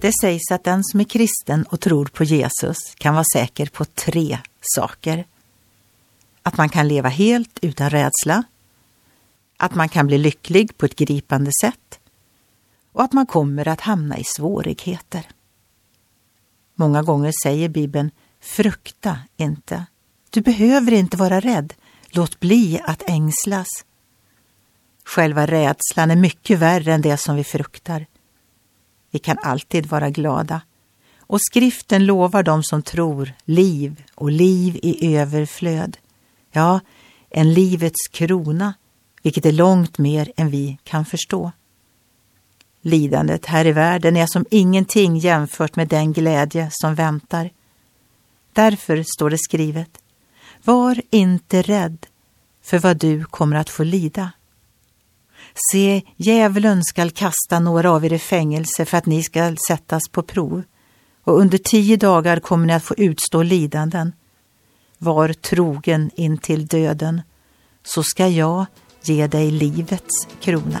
Det sägs att den som är kristen och tror på Jesus kan vara säker på tre saker. Att man kan leva helt utan rädsla, att man kan bli lycklig på ett gripande sätt och att man kommer att hamna i svårigheter. Många gånger säger Bibeln Frukta inte. Du behöver inte vara rädd. Låt bli att ängslas. Själva rädslan är mycket värre än det som vi fruktar. Vi kan alltid vara glada. Och skriften lovar dem som tror liv och liv i överflöd. Ja, en livets krona, vilket är långt mer än vi kan förstå. Lidandet här i världen är som ingenting jämfört med den glädje som väntar. Därför står det skrivet, var inte rädd för vad du kommer att få lida. Se, djävulen skall kasta några av er i fängelse för att ni skall sättas på prov och under tio dagar kommer ni att få utstå lidanden. Var trogen intill döden, så ska jag ge dig livets krona.